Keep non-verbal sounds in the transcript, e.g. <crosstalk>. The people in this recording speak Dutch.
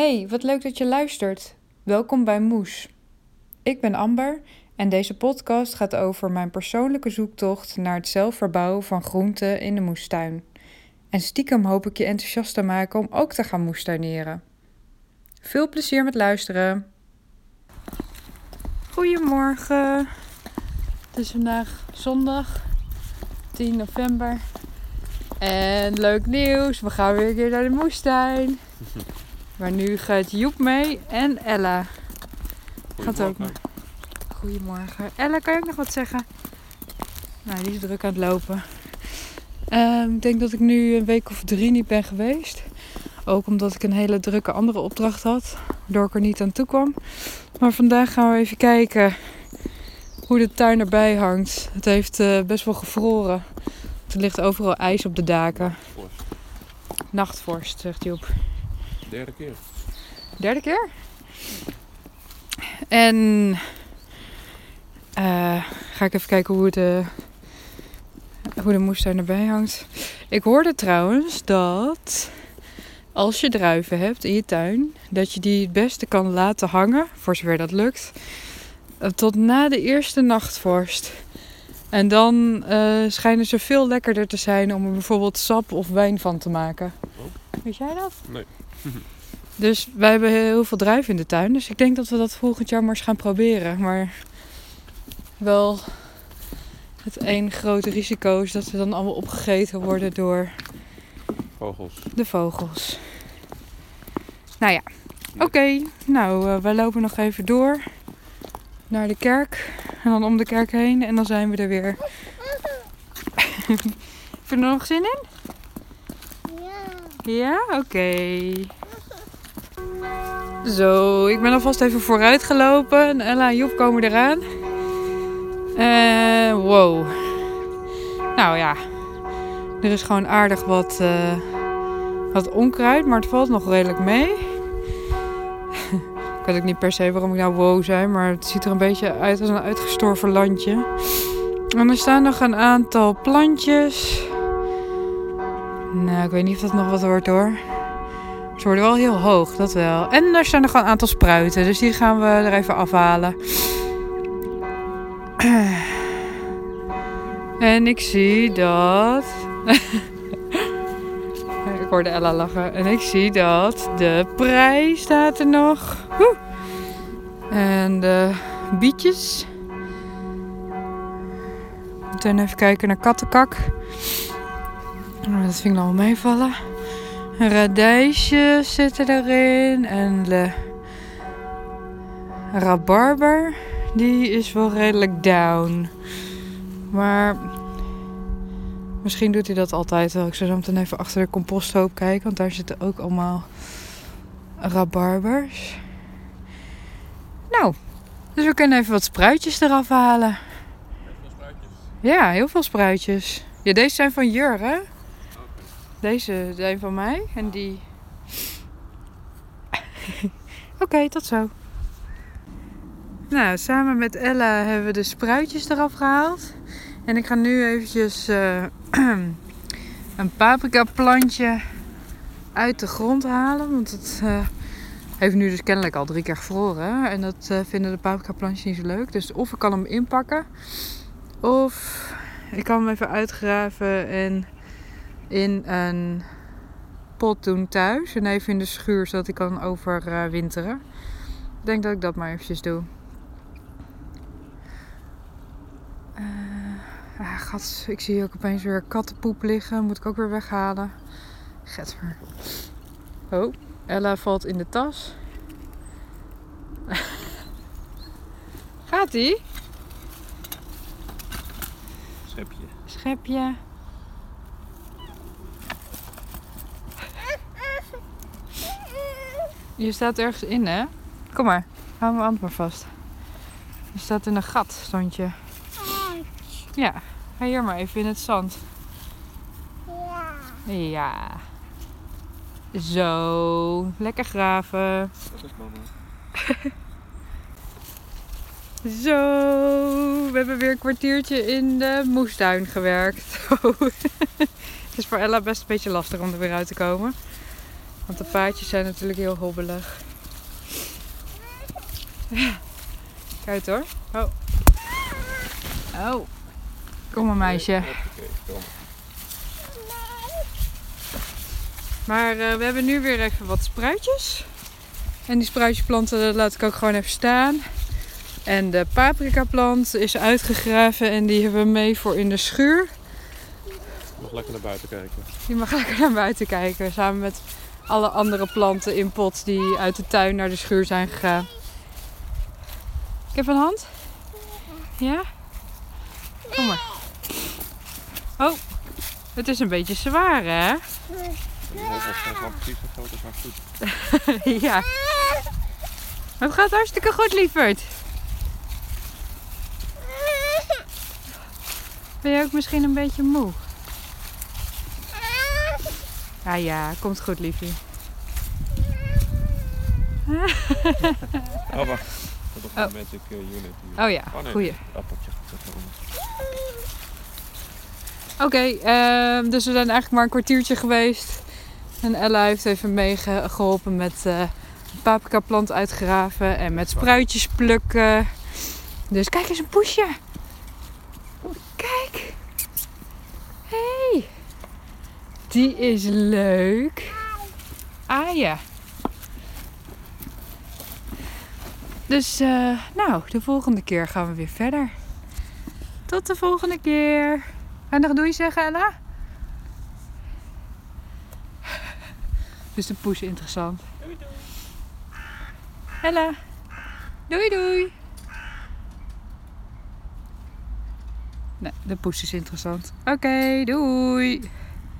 Hey, wat leuk dat je luistert. Welkom bij Moes. Ik ben Amber en deze podcast gaat over mijn persoonlijke zoektocht naar het zelf verbouwen van groenten in de moestuin. En stiekem hoop ik je enthousiast te maken om ook te gaan moestuineren. Veel plezier met luisteren. Goedemorgen. Het is vandaag zondag 10 november. En leuk nieuws, we gaan weer een keer naar de moestuin. <laughs> Maar nu gaat Joep mee en Ella. Gaat ook mee. Goedemorgen. Ella, kan je ook nog wat zeggen? Nou, die is druk aan het lopen. Ehm, ik denk dat ik nu een week of drie niet ben geweest. Ook omdat ik een hele drukke andere opdracht had. Waardoor ik er niet aan toe kwam. Maar vandaag gaan we even kijken hoe de tuin erbij hangt. Het heeft eh, best wel gevroren. Er ligt overal ijs op de daken. Vorst. Nachtvorst, zegt Joep. Derde keer. Derde keer. En eh, ga ik even kijken hoe de, hoe de moestuin erbij hangt. Ik hoorde trouwens dat als je druiven hebt in je tuin, dat je die het beste kan laten hangen, voor zover dat lukt, eh, tot na de eerste nachtvorst. En dan eh, schijnen ze veel lekkerder te zijn om er bijvoorbeeld sap of wijn van te maken. Oh. Weet jij dat? Nee. <laughs> Dus wij hebben heel veel druiven in de tuin. Dus ik denk dat we dat volgend jaar maar eens gaan proberen. Maar wel het één grote risico is dat ze dan allemaal opgegeten worden door Vogels. de vogels. Nou ja, oké. Nou, eh, wij lopen nog even door naar de kerk. En dan om de kerk heen. En dan zijn we er weer. <laughs> Heb je er nog zin in? Ja. Ja, oké. Zo, ik ben alvast even vooruit gelopen. En Ella en Joep komen eraan. Eh, wow. Nou ja, er is gewoon aardig wat, eh, wat onkruid, maar het valt nog redelijk mee. <laughs> ik weet ook niet per se waarom ik nou wow zijn, maar het ziet er een beetje uit als een uitgestorven landje. En er staan nog een aantal plantjes. Nou, ik weet niet of dat nog wat wordt hoor. Ze worden wel heel hoog, dat wel. En er staan nog een aantal spruiten, dus die gaan we er even afhalen. <clears throat> En ik zie dat. <laughs> ik hoorde Ella lachen. En ik zie dat de prijs staat er nog. Woe! En de bietjes. Meteen even kijken naar kattenkak. Nou, dat vind ik wel meevallen. Radijsjes zitten erin. En de rabarber. Die is wel redelijk down. Maar misschien doet hij dat altijd wel. Ik zou zo meteen even achter de composthoop kijken. Want daar zitten ook allemaal rabarbers. Nou, dus we kunnen even wat spruitjes eraf halen. Ja, heel veel spruitjes. Ja, deze zijn van Jur, hè? Deze zijn van mij en die. <laughs> Oké, tot zo. Nou, samen met Ella hebben we de spruitjes eraf gehaald. En ik ga nu eventjes eh, <clears throat> een paprika plantje uit de grond halen. Want het eh, heeft nu dus kennelijk al drie keer gevroren. En dat eh, vinden de paprika plantjes niet zo leuk. Dus of ik kan hem inpakken. Of ik kan hem even uitgraven en in een pot doen thuis. En even in de schuur, zodat ik kan overwinteren. Ik denk dat ik dat maar eventjes doe. Eh, ah, gat, ik zie ook opeens weer kattenpoep liggen. Moet ik ook weer weghalen. Getver. Oh, Ella valt in de tas. <laughs> Gaat ie? Schepje. Schepje. Je staat ergens in, hè? Kom maar, hou mijn hand maar vast. Je staat in een gat, stond je. Ja, ga hier maar even in het zand. Ja. Ja. Zo, lekker graven. Dat is mama. <laughs> Zo, we hebben weer een kwartiertje in de moestuin gewerkt. <laughs> Het is voor Ella best een beetje lastig om er weer uit te komen. Want de paadjes zijn natuurlijk heel hobbelig. Kijk hoor. Oh. Oh. Kom maar meisje. Maar eh, we hebben nu weer even wat spruitjes. En die spruitjesplanten dat laat ik ook gewoon even staan. En de paprika plant is uitgegraven en die hebben we mee voor in de schuur. Nog lekker naar buiten kijken. Die mag lekker naar buiten kijken. Samen met alle andere planten in pot die uit de tuin naar de schuur zijn gegaan. Ik heb een hand. Ja? Kom maar. Oh, het is een beetje zwaar hè? Ja. Het gaat hartstikke goed, lieverd. Ben je ook misschien een beetje moe? Ja, ja, komt goed, liefie. Oh, wacht. Dat is Oh. een magic eh, unit. hier. Oh ja, Oh, nee, goeie. Appeltje. Oké, ehm, dus we zijn eigenlijk maar een kwartiertje geweest. En Ella heeft even meegeholpen met eh paprika plant uitgraven en met spruitjes plukken. Dus kijk eens een poesje. Kijk. Hey. Die is leuk. Ah ja. Dus eh, nou, de volgende keer gaan we weer verder. Tot de volgende keer. Je nog doei zeggen, Ella? Dus de poes interessant. Ella. Doei doei. Nee, de poes is interessant. Oké, doei.